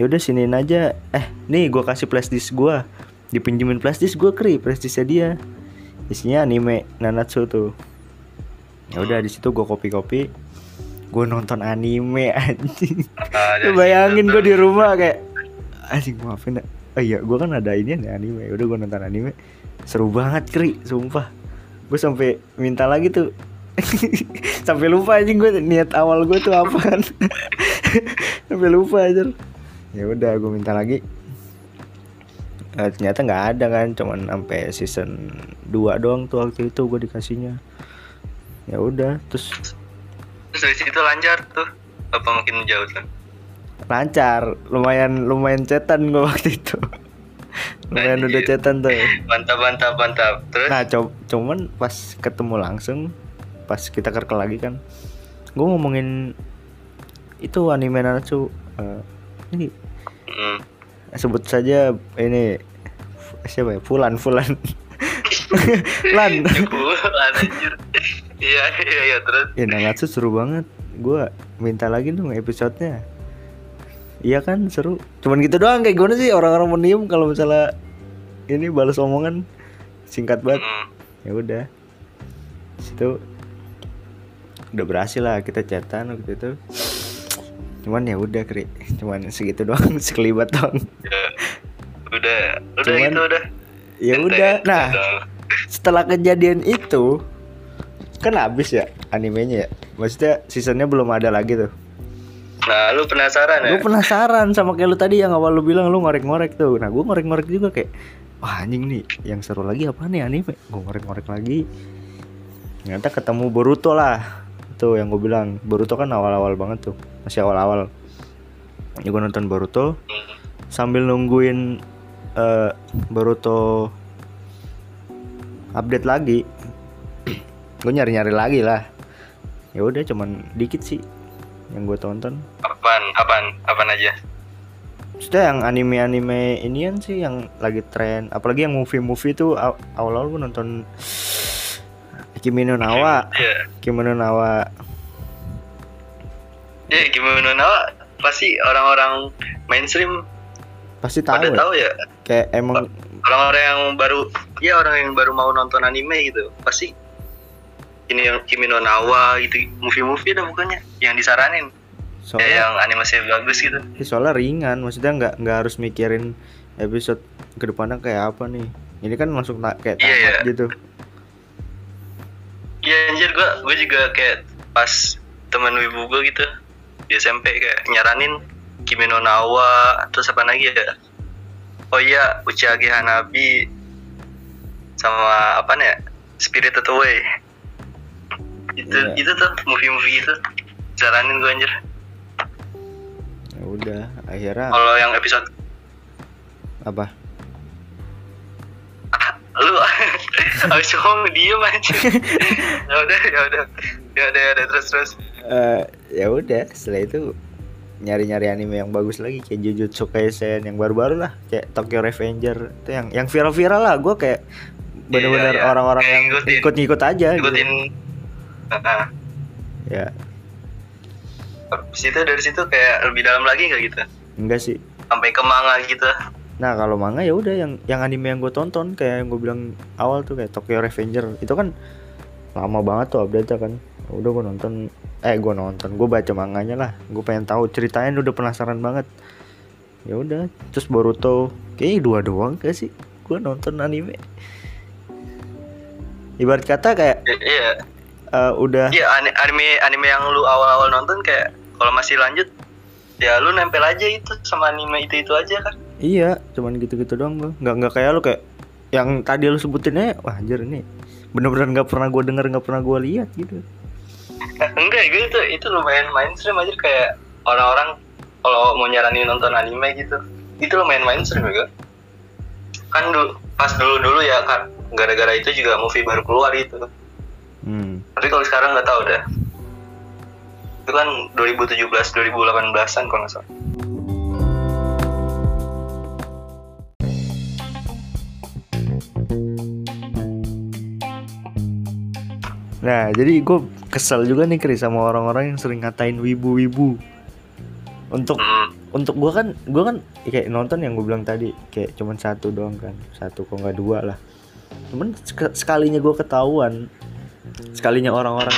Speaker 1: Ya udah siniin aja. Eh, nih gua kasih flashdisk gua. Dipinjemin flashdisk gua kri, flashdisknya dia. Isinya anime Nanatsu tuh ya udah di situ gue kopi kopi gue nonton anime anjing.
Speaker 2: Ada
Speaker 1: lu bayangin gue di rumah kayak anjing maafin ya oh iya gue kan ada ini nih anime. Udah gue nonton anime. Seru banget kri sumpah. Gue sampai minta lagi tuh. Sampai lupa anjing gue niat awal gue tuh apaan. Sampai lupa aja ya udah gue minta lagi. Eh, ternyata nggak ada kan cuman sampai season 2 doang tuh waktu itu gue dikasihnya ya udah terus
Speaker 2: Terus dari situ lancar tuh. Apa makin jauh tuh?
Speaker 1: lancar lumayan lumayan cetan gue waktu itu lumayan udah
Speaker 2: Anjir.
Speaker 1: cetan tuh
Speaker 2: Mantap mantap mantap. Terus
Speaker 1: nah co- cuman pas ketemu langsung pas kita kerkel lagi kan gue ngomongin itu anime Nanatsu Eh, ini
Speaker 2: hmm.
Speaker 1: sebut saja ini siapa ya Fulan Fulan Lan
Speaker 2: Jebulan anjir. Iya iya iya terus.
Speaker 1: ya Nanatsu seru banget. Gue minta lagi dong episodenya. Iya kan seru. Cuman gitu doang kayak gimana sih? Orang-orang mendiam kalau misalnya ini balas omongan. Singkat banget.
Speaker 2: Hmm.
Speaker 1: ya udah. Situ udah berhasil lah kita chatan waktu itu. Cuman ya udah kri. Cuman segitu doang sekelibat doang.
Speaker 2: Ya. Udah. Udah
Speaker 1: Cuman-
Speaker 2: gitu udah.
Speaker 1: ya udah. nah setelah kejadian itu kan habis ya animenya ya? Maksudnya seasonnya belum ada lagi tuh.
Speaker 2: Nah, lu penasaran ya?
Speaker 1: gue penasaran sama kayak lu tadi yang awal lu bilang lu ngorek-ngorek tuh. Nah gue ngorek-ngorek juga kayak wah anjing nih yang seru lagi apa nih anime? Gue ngorek-ngorek lagi. Ternyata ketemu Boruto lah. Tuh yang gue bilang. Boruto kan awal-awal banget tuh. Masih awal-awal. Ya gue nonton Boruto. Sambil nungguin eh, Boruto update lagi gue nyari-nyari lagi lah ya udah cuman dikit sih yang gue tonton
Speaker 2: Apaan? Apaan? Apaan aja?
Speaker 1: Sudah yang anime-anime inian sih yang lagi tren, apalagi yang movie-movie tuh aw- awal-awal gue nonton Kimi no Nawa,
Speaker 2: Iya.
Speaker 1: Kimi no Nawa.
Speaker 2: ya gimana Nawa pasti orang-orang mainstream
Speaker 1: pasti tahu
Speaker 2: pada
Speaker 1: ya.
Speaker 2: tahu ya
Speaker 1: kayak emang
Speaker 2: orang-orang yang baru ya orang yang baru mau nonton anime gitu pasti ini yang Kimi no Nawa gitu. Movie-movie dah bukannya yang disaranin. Ya
Speaker 1: soalnya
Speaker 2: yang animasinya bagus gitu.
Speaker 1: Ya soalnya ringan. Maksudnya nggak nggak harus mikirin episode ke depannya kayak apa nih. Ini kan langsung tak kayak
Speaker 2: Iya,
Speaker 1: tamat
Speaker 2: iya.
Speaker 1: gitu.
Speaker 2: Iya anjir gue gue juga kayak pas teman wibu gue gitu di SMP kayak nyaranin Kimi no Nawa terus apa lagi ya? Oh iya Uchage Hanabi sama apa nih ya? Spirited Away itu
Speaker 1: Iya.
Speaker 2: itu tuh movie-movie itu saranin gue anjir.
Speaker 1: Ya udah akhirnya
Speaker 2: kalau yang episode
Speaker 1: apa?
Speaker 2: Lu. Habis ngomong diem aja ya udah ya udah. Ya udah ya udah. Terus terus.
Speaker 1: Eh, ya udah. Setelah itu nyari-nyari anime yang bagus lagi. Kayak Jujutsu Kaisen yang baru-baru lah. Kayak Tokyo Revenger. Itu yang yang viral-viral lah. Gue kayak bener-bener
Speaker 2: iya.
Speaker 1: orang-orang
Speaker 2: Kayak
Speaker 1: yang
Speaker 2: ngikutin.
Speaker 1: ikut-ngikut aja
Speaker 2: ikutin
Speaker 1: gitu.
Speaker 2: Nah,
Speaker 1: ya.
Speaker 2: Habis itu dari situ kayak lebih dalam lagi nggak gitu?
Speaker 1: Enggak sih.
Speaker 2: Sampai ke manga gitu?
Speaker 1: Nah kalau manga ya udah yang yang anime yang gue tonton kayak yang gue bilang awal tuh kayak Tokyo Revenger. Itu kan lama banget tuh update kan. Udah gue nonton eh gue nonton gue baca manganya lah. Gue pengen tahu ceritanya udah penasaran banget. Ya udah terus Boruto. Kayaknya dua doang gak sih? Gue nonton anime. Ibarat kata kayak
Speaker 2: iya
Speaker 1: eh, udah
Speaker 2: iya ani- anime anime yang lu awal-awal nonton kayak kalau masih lanjut ya lu nempel aja itu sama anime itu itu aja kan
Speaker 1: Iya, cuman gitu-gitu doang bro. Nggak nggak kayak lu kayak yang tadi lu sebutinnya, wah anjir ini bener-bener nggak pernah gue denger nggak pernah gue lihat gitu.
Speaker 2: enggak gitu itu lumayan mainstream aja kayak orang-orang kalau mau nyaranin nonton anime gitu itu lumayan mainstream juga kan dulu pas dulu dulu ya kan gara-gara itu juga movie baru keluar gitu
Speaker 1: Hmm.
Speaker 2: tapi kalau sekarang nggak tahu dah itu kan 2017 2018an kalau nggak salah
Speaker 1: Nah, jadi gue kesel juga nih Kris sama orang-orang yang sering ngatain wibu-wibu. Untuk
Speaker 2: hmm.
Speaker 1: untuk gue kan gue kan kayak nonton yang gue bilang tadi kayak cuman satu doang kan, satu kok nggak dua lah. Cuman sek- sekalinya gue ketahuan, sekalinya orang-orang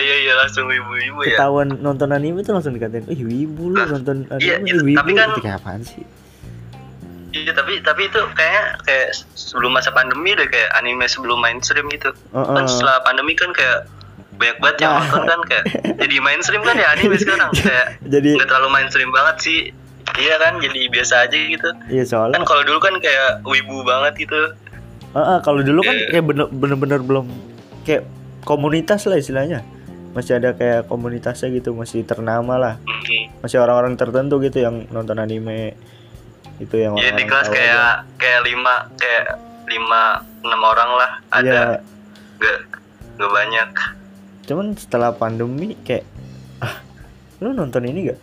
Speaker 2: iya iya langsung ibu-ibu ya
Speaker 1: ketahuan nonton anime tuh langsung dikatain, "Ih, wibu lu nonton anime,
Speaker 2: iya, itu-
Speaker 1: wibu."
Speaker 2: tapi kan-
Speaker 1: Itu kayak apaan sih?
Speaker 2: Iya tapi tapi itu kayak kayak sebelum masa pandemi deh kayak anime sebelum mainstream gitu.
Speaker 1: Heeh.
Speaker 2: Kan setelah pandemi kan kayak banyak banget yang
Speaker 1: Nah.
Speaker 2: nonton kan kayak jadi mainstream kan ya anime sekarang kayak
Speaker 1: Jadi
Speaker 2: nggak terlalu mainstream banget sih. Iya kan jadi biasa aja gitu.
Speaker 1: iya soalnya
Speaker 2: Kan kalau dulu kan kayak wibu banget gitu.
Speaker 1: Heeh, kalau dulu kan
Speaker 2: Iya.
Speaker 1: kayak bener- bener-bener belum kayak komunitas lah istilahnya. Masih ada kayak komunitasnya gitu, masih ternama lah. Masih orang-orang tertentu gitu yang nonton anime. Itu yang
Speaker 2: Ya di kelas kayak kayak lima kayak lima enam orang lah ada nggak nggak banyak.
Speaker 1: cuman setelah pandemi kayak ah, lu nonton ini gak?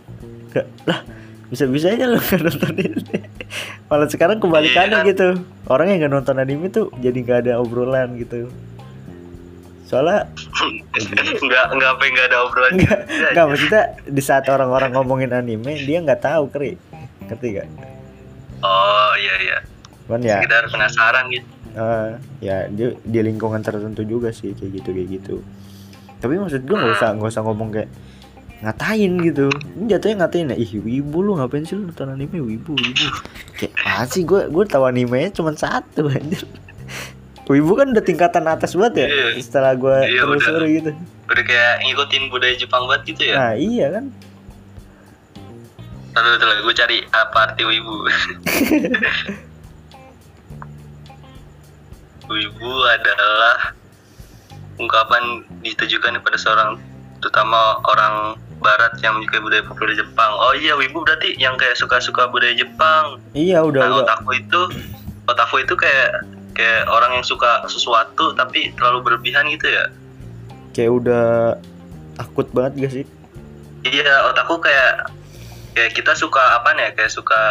Speaker 1: Gak lah, bisa-bisa aja lu gak nonton ini. Malah sekarang kebalikannya
Speaker 2: Iya kan?
Speaker 1: gitu. Orang yang gak nonton anime tuh jadi gak ada obrolan gitu. Soalnya
Speaker 2: nggak nggak apa nggak ada obrolan.
Speaker 1: Enggak,
Speaker 2: juga.
Speaker 1: enggak maksudnya di saat orang-orang ngomongin anime dia nggak tahu kri, ngerti gak?
Speaker 2: Oh iya iya.
Speaker 1: Cuman ya,
Speaker 2: Sekedar penasaran gitu.
Speaker 1: eh, ya di, di lingkungan tertentu juga sih kayak gitu kayak gitu. Tapi maksud gue nggak usah nggak usah ngomong kayak ngatain gitu. Ini jatuhnya ngatain ya, ih wibu lu ngapain sih lu nonton anime wibu wibu. Kayak apa sih gue gue tahu animenya cuma satu anjir. Wibu kan udah tingkatan atas banget ya
Speaker 2: Iya.
Speaker 1: setelah gue
Speaker 2: Iya, udah.
Speaker 1: telusuri gitu.
Speaker 2: Udah kayak ngikutin budaya Jepang banget gitu ya.
Speaker 1: Nah iya kan.
Speaker 2: Lalu lalu gue cari apa arti wibu. wibu adalah ungkapan ditujukan kepada seorang terutama orang barat yang menyukai budaya populer Jepang. Oh iya, wibu berarti yang kayak suka-suka budaya Jepang.
Speaker 1: Iya udah
Speaker 2: Nah,
Speaker 1: udah.
Speaker 2: otaku itu otaku itu kayak kayak orang yang suka sesuatu tapi terlalu berlebihan gitu ya.
Speaker 1: Kayak udah takut banget gak sih?
Speaker 2: Iya, otakku kayak kayak kita suka apa nih? ya, Kayak suka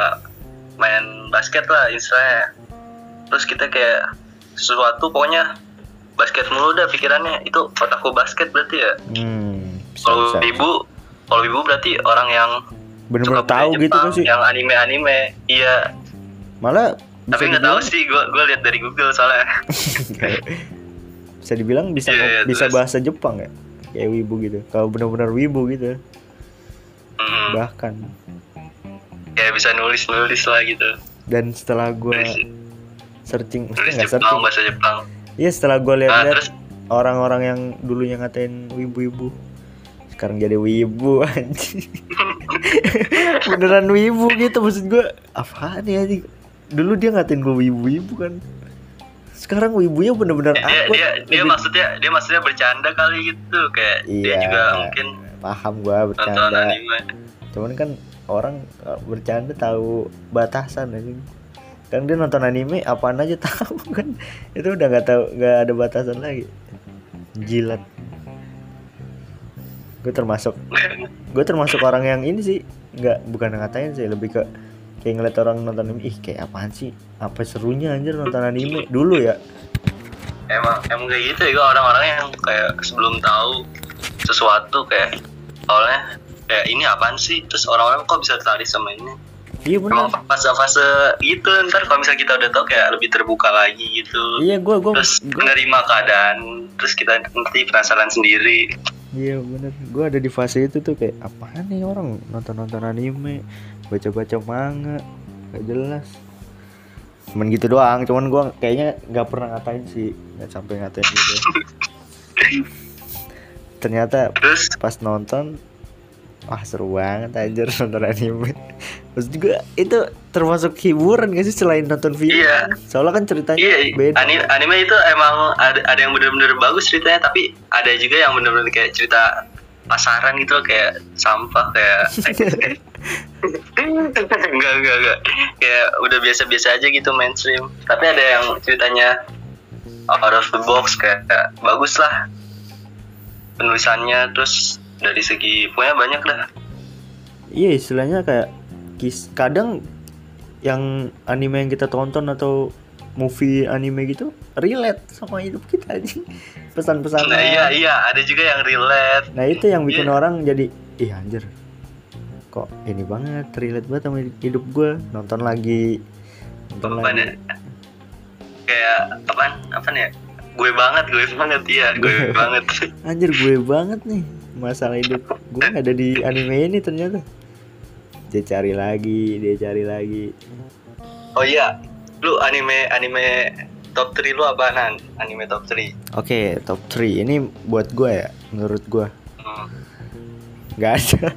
Speaker 2: main basket lah istilahnya. Terus kita kayak sesuatu pokoknya basket mulu dah pikirannya. Itu otakku basket berarti ya.
Speaker 1: Hmm,
Speaker 2: Kalau ibu kalau wibu berarti orang yang
Speaker 1: bener-bener tahu gitu
Speaker 2: Jepang,
Speaker 1: kan sih
Speaker 2: yang anime anime iya
Speaker 1: malah
Speaker 2: tapi nggak tahu sih gue gue lihat dari Google soalnya.
Speaker 1: Bisa dibilang bisa
Speaker 2: Iya, iya,
Speaker 1: bisa
Speaker 2: terus.
Speaker 1: bahasa Jepang ya? Kayak wibu gitu. Kalau benar-benar wibu gitu.
Speaker 2: Hmm,
Speaker 1: bahkan.
Speaker 2: Kayak bisa nulis nulis lah gitu.
Speaker 1: Dan setelah gua
Speaker 2: nulis,
Speaker 1: searching
Speaker 2: nulis Jepang
Speaker 1: searching.
Speaker 2: bahasa Jepang.
Speaker 1: Iya setelah gua
Speaker 2: nah
Speaker 1: lihat-lihat
Speaker 2: terus?
Speaker 1: orang-orang yang dulunya ngatain wibu-wibu. Sekarang jadi wibu anjing. Beneran wibu gitu maksud gua. Apaan ya anjing dulu dia ngatain gua wibu-wibu kan. Sekarang wibunya bener-bener
Speaker 2: dia
Speaker 1: awkward.
Speaker 2: dia dia
Speaker 1: Lebih-
Speaker 2: maksudnya dia maksudnya bercanda kali gitu. Kayak dia
Speaker 1: Iya.
Speaker 2: juga mungkin
Speaker 1: paham gua
Speaker 2: nonton
Speaker 1: bercanda cuman kan orang uh, bercanda tahu batasan anjing kan dia nonton anime apaan aja tahu kan. Itu udah nggak tahu nggak ada batasan lagi. Jilat. Gue termasuk gue termasuk orang yang ini sih. Nggak bukan ngatain sih lebih ke kayak ngeliat orang nonton anime. Ih kayak apaan sih? Apa serunya anjir nonton anime? Dulu ya?
Speaker 2: Emang emang kayak gitu ya orang-orang yang kayak sebelum tahu sesuatu kayak awalnya kayak ini apaan sih? Terus orang-orang kok bisa tertarik sama ini?
Speaker 1: Iya
Speaker 2: emang
Speaker 1: benar
Speaker 2: fase-fase gitu ntar kalau misalnya kita udah tahu kayak lebih terbuka lagi gitu.
Speaker 1: Iya gue gue
Speaker 2: terus menerima keadaan terus kita nanti penasaran sendiri.
Speaker 1: Iya bener, gue ada di fase itu tuh kayak apaan nih orang nonton-nonton anime, baca-baca manga, gak jelas. Cuman gitu doang, cuman gue kayaknya nggak pernah ngatain sih, nggak sampai ngatain gitu. Ternyata
Speaker 2: terus
Speaker 1: pas nonton, wah seru banget anjir nonton anime. Maksud gue itu termasuk hiburan gak sih selain nonton film?
Speaker 2: Iya.
Speaker 1: Soalnya kan ceritanya
Speaker 2: iya
Speaker 1: beda.
Speaker 2: anime, anime itu emang ada ada yang bener-bener bagus ceritanya tapi ada juga yang bener-bener kayak cerita pasaran gitu loh, kayak sampah kayak enggak enggak enggak. Kayak udah biasa-biasa aja gitu mainstream. Tapi ada yang ceritanya out of the box kayak, kayak bagus lah penulisannya. Terus dari segi pokoknya banyak dah.
Speaker 1: Iya istilahnya kayak kis kadang yang anime yang kita tonton atau movie anime gitu relate sama hidup kita aja pesan-pesan
Speaker 2: nah iya iya ada juga yang relate.
Speaker 1: Nah itu yang bikin
Speaker 2: Iya.
Speaker 1: orang jadi ih anjir. Kok ini banget relate banget sama hidup gue nonton lagi. Nonton
Speaker 2: apaan ya
Speaker 1: lagi
Speaker 2: kayak apaan? Apaan ya? Gue banget gue banget. Iya gue
Speaker 1: Gue-
Speaker 2: banget.
Speaker 1: Anjir gue banget nih masalah hidup. Gue ada di anime ini ternyata. Dia cari lagi dia cari lagi.
Speaker 2: Oh iya lu anime anime top 3 lu apaanan anime top 3
Speaker 1: oke top 3 ini buat gue ya menurut gue
Speaker 2: hmm.
Speaker 1: nggak ada.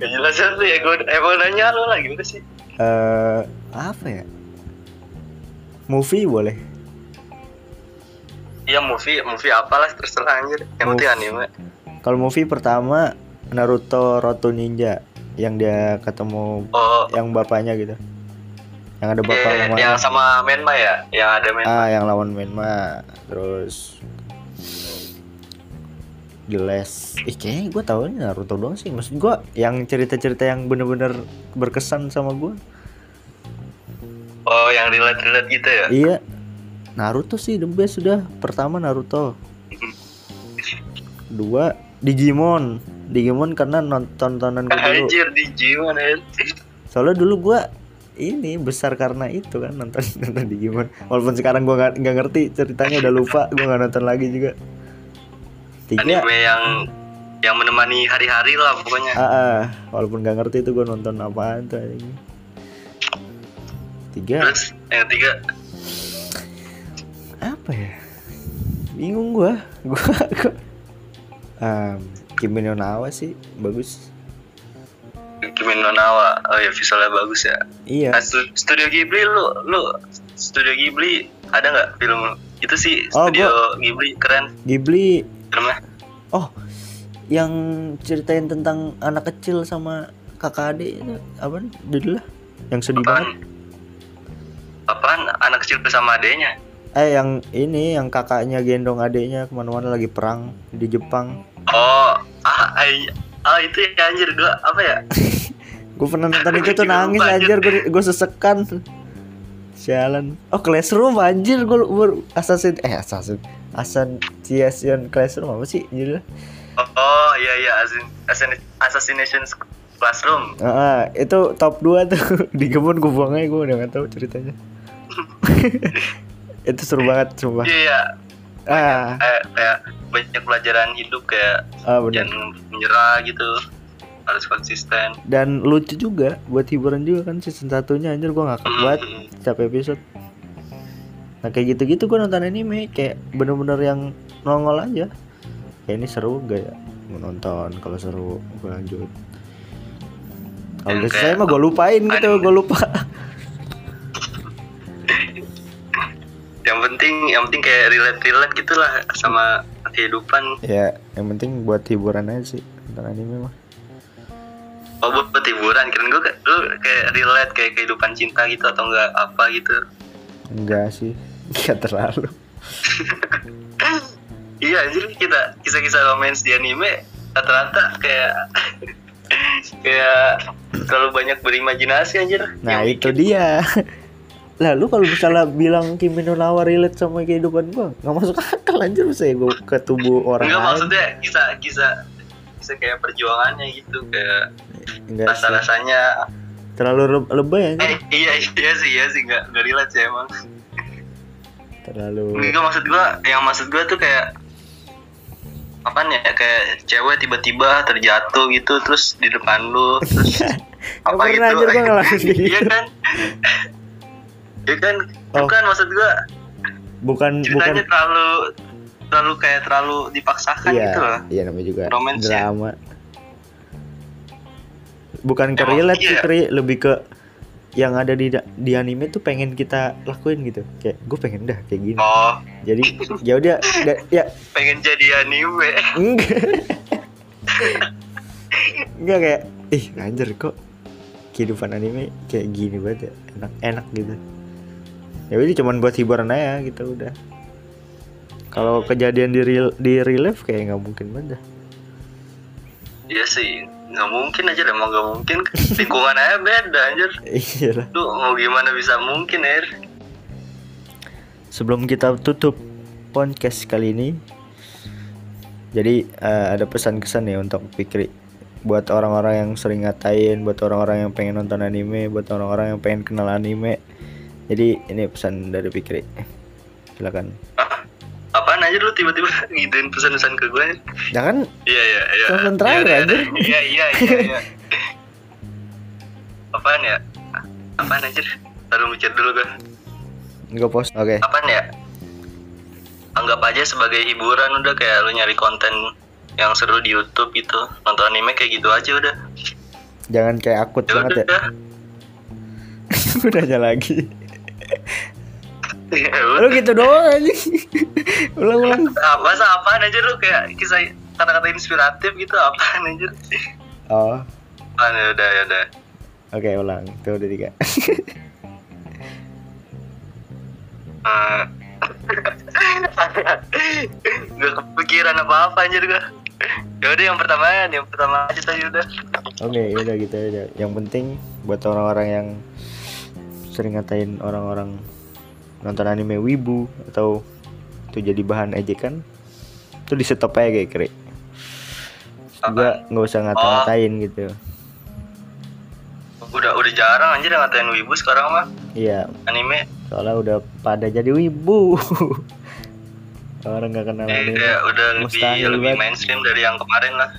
Speaker 2: Gak jelas tuh ya gue eh mau nanya lu lagi udah sih?
Speaker 1: Eh apa ya? Movie boleh.
Speaker 2: Iya movie movie apalah terserah anjir. Yang penting anime.
Speaker 1: Kalau movie pertama Naruto Roto Ninja yang dia ketemu
Speaker 2: oh.
Speaker 1: yang bapaknya gitu yang ada bapak
Speaker 2: eh,
Speaker 1: mamanya
Speaker 2: yang sama Menma ya? Yang ada Menma.
Speaker 1: Ah yang lawan Menma. Terus jelas. Ih kayaknya gue tau Naruto doang sih. Maksud gue yang cerita-cerita yang bener-bener berkesan sama gue
Speaker 2: oh yang relate relate gitu ya?
Speaker 1: Iya. Naruto sih the best sudah. Pertama Naruto. Dua Digimon. Digimon karena nonton tontonan gue dulu.
Speaker 2: Anjir di Digimon ya
Speaker 1: soalnya dulu gua ini besar karena itu kan nonton nonton Digimon. Walaupun sekarang gua nggak ngerti ceritanya udah lupa gua nggak nonton lagi juga. Tiga.
Speaker 2: Anime yang yang menemani hari-hari lah pokoknya.
Speaker 1: Ah, ah, walaupun nggak ngerti itu gua nonton apaan tuh anjing. tiga.
Speaker 2: Terus yang ketiga?
Speaker 1: Apa ya? Bingung gua. Gua, gua. Um, Kimi no sih bagus
Speaker 2: Kimi no Nawa. Oh ya visualnya bagus ya.
Speaker 1: Iya.
Speaker 2: Nah, stu- Studio Ghibli lu lu Studio Ghibli ada nggak film itu sih?
Speaker 1: Oh,
Speaker 2: Studio Ghibli keren.
Speaker 1: Ghibli.
Speaker 2: Filmnya?
Speaker 1: Oh yang ceritain tentang anak kecil sama kakak adik itu apa judulnya? Yang sedih banget.
Speaker 2: Apaan? Anak kecil bersama adenya
Speaker 1: eh yang ini yang kakaknya gendong adiknya ke mana-mana lagi perang di Jepang.
Speaker 2: Oh ah, ay- ah itu ya anjir gua apa ya
Speaker 1: gue pernah nonton itu tuh nangis
Speaker 2: lupa,
Speaker 1: anjir gue gue sesekan sialan oh classroom anjir gue gue assassin eh assassin Assassination Classroom apa sih judulnya?
Speaker 2: Oh iya iya Assassin- Assassin- Assassination Classroom.
Speaker 1: Ah, ah, itu top 2 tuh di kebun gue buang aja gue udah gak tahu ceritanya. itu seru banget sumpah.
Speaker 2: Iya iya.
Speaker 1: Ah,
Speaker 2: Kayak, kayak banyak pelajaran hidup kayak
Speaker 1: ah benar.
Speaker 2: jangan menyerah gitu. Harus konsisten.
Speaker 1: Dan lucu juga buat hiburan juga kan season satunya anjir gue ngakak banget
Speaker 2: Hmm.
Speaker 1: setiap episode. Nah kayak gitu-gitu gue nonton anime kayak bener-bener yang nongol aja. Kayak ini seru gak ya? Mau nonton kalau seru gue lanjut. Kalau udah selesai mah gue lupain gitu, gue lupa.
Speaker 2: Yang penting yang penting kayak relate relate gitulah sama kehidupan.
Speaker 1: ya, yang penting buat hiburan aja sih nonton anime mah.
Speaker 2: Oh buat, buat hiburan. Kirain gue lu kayak relate kayak kehidupan cinta gitu atau enggak apa gitu.
Speaker 1: Enggak sih, enggak terlalu.
Speaker 2: Iya anjir kita kisah-kisah romance di anime rata-rata kayak kayak terlalu banyak berimajinasi anjir.
Speaker 1: Nah
Speaker 2: Yang
Speaker 1: itu dia. Lalu kalau misalnya bilang Kimi no Na wa relate sama kehidupan gua, nggak masuk akal anjir bisa ya gua ke tubuh orang
Speaker 2: Enggak
Speaker 1: lain.
Speaker 2: maksudnya kisah-kisah kisah kayak perjuangannya gitu kayak
Speaker 1: Enggak sih.
Speaker 2: rasa-rasanya
Speaker 1: Terlalu lebay
Speaker 2: eh
Speaker 1: anjir.
Speaker 2: iya iya sih iya sih nggak nggak relate sih emang
Speaker 1: Terlalu
Speaker 2: enggak maksud gua yang maksud gua tuh kayak apa ya kayak cewek tiba-tiba terjatuh gitu terus di depan lu terus
Speaker 1: Nggak ngelakuin kayak
Speaker 2: iya
Speaker 1: gitu.
Speaker 2: kan iya kan
Speaker 1: Oh.
Speaker 2: bukan maksud gua
Speaker 1: bukan bukan
Speaker 2: ceritanya terlalu terlalu kayak terlalu dipaksakan
Speaker 1: iya,
Speaker 2: gitu loh
Speaker 1: iya namanya juga
Speaker 2: Romance ya.
Speaker 1: drama. Bukan ke relate sih,
Speaker 2: iya.
Speaker 1: Kri. lebih ke yang ada di di anime tuh pengen kita lakuin gitu. Kayak gue pengen dah kayak gini.
Speaker 2: oh
Speaker 1: Jadi ya udah da- ya
Speaker 2: pengen jadi anime
Speaker 1: enggak enggak kayak ih anjir kok kehidupan anime kayak gini banget ya enak enak gitu ya udah cuman buat hiburan aja gitu udah kalau kejadian di real di real life kayak nggak mungkin banget.
Speaker 2: Iya sih, nggak mungkin aja emang nggak mungkin. Lingkungan aja beda anjir.
Speaker 1: iya lah
Speaker 2: Lu mau gimana bisa mungkin ya?
Speaker 1: sebelum kita tutup podcast kali ini jadi eh, ada pesan-kesan ya untuk Fikri buat orang-orang yang sering ngatain buat orang-orang yang pengen nonton anime buat orang-orang yang pengen kenal anime jadi ini pesan dari Fikri silakan
Speaker 2: Ah, apaan aja lu tiba-tiba ngidin pesan-pesan ke gue?
Speaker 1: jangan
Speaker 2: Iya iya iya.
Speaker 1: Telepon terakhir,
Speaker 2: Iya, iya,
Speaker 1: anjir.
Speaker 2: Iya iya iya. iya. Apaan ya? Apaan anjir? Taruh mikir dulu gue.
Speaker 1: nggak post oke
Speaker 2: Apaan ya? Anggap aja sebagai hiburan udah kayak lu nyari konten yang seru di YouTube gitu. Nonton anime kayak gitu aja udah.
Speaker 1: jangan kayak akut
Speaker 2: Ya
Speaker 1: banget ya
Speaker 2: udah.
Speaker 1: udahnya lagi
Speaker 2: Ya
Speaker 1: lu
Speaker 2: udah.
Speaker 1: gitu doang aja ulang-ulang.
Speaker 2: Apa sih apaan aja lu? Kayak kisah kata-kata inspiratif gitu apaan anjir
Speaker 1: oh.
Speaker 2: Apaan ya udah ya udah.
Speaker 1: Oke ulang. Tuh udah tiga.
Speaker 2: Eh, Gak kepikiran apa-apa anjir gue Ya udah yang pertama ya, yang pertama aja tadi udah.
Speaker 1: Oke, udah gitu aja. Yang penting buat orang-orang yang sering ngatain orang-orang nonton anime wibu atau itu jadi bahan ejekan, itu di stop aja kayak kiri. Juga nggak usah ngata-ngatain gitu.
Speaker 2: Udah udah jarang anjir yang ngatain wibu sekarang mah
Speaker 1: Iya,
Speaker 2: anime
Speaker 1: soalnya udah pada jadi wibu. orang nggak kenal
Speaker 2: eh,
Speaker 1: anime.
Speaker 2: kayak udah lebih
Speaker 1: mustahil
Speaker 2: lebih
Speaker 1: banget.
Speaker 2: mainstream dari yang kemarin lah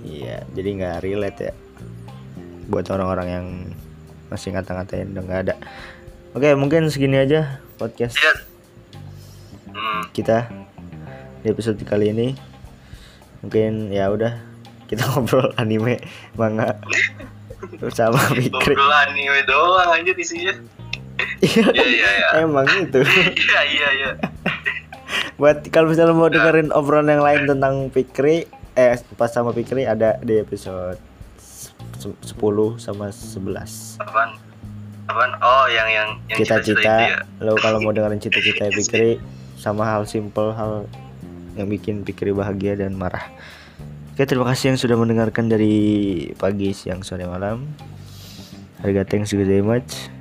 Speaker 1: Iya, jadi nggak relate ya. Buat orang-orang yang masih ngata-ngatain udah nggak ada. Oke, mungkin segini aja podcast
Speaker 2: Iya. Hmm,
Speaker 1: kita di episode kali ini. Mungkin ya udah kita ngobrol anime manga bersama Fikri.
Speaker 2: ngobrol anime doang anjir isinya.
Speaker 1: Iya
Speaker 2: Iya iya iya.
Speaker 1: emang itu.
Speaker 2: Iya iya iya.
Speaker 1: Buat kalau misalnya mau dengerin obrolan yang lain tentang Fikri eh pas sama Fikri ada di episode 10 sama 11
Speaker 2: Apaan? Apaan? Oh yang yang yang cita-cita ya.
Speaker 1: lo kalau mau dengerin cita-cita Fikri sama hal simple hal yang bikin Fikri bahagia dan marah. Oke terima kasih yang sudah mendengarkan dari pagi siang sore malam. Harga thanks you very much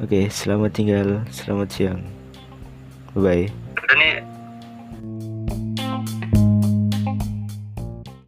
Speaker 1: Oke selamat tinggal selamat siang. Bye bye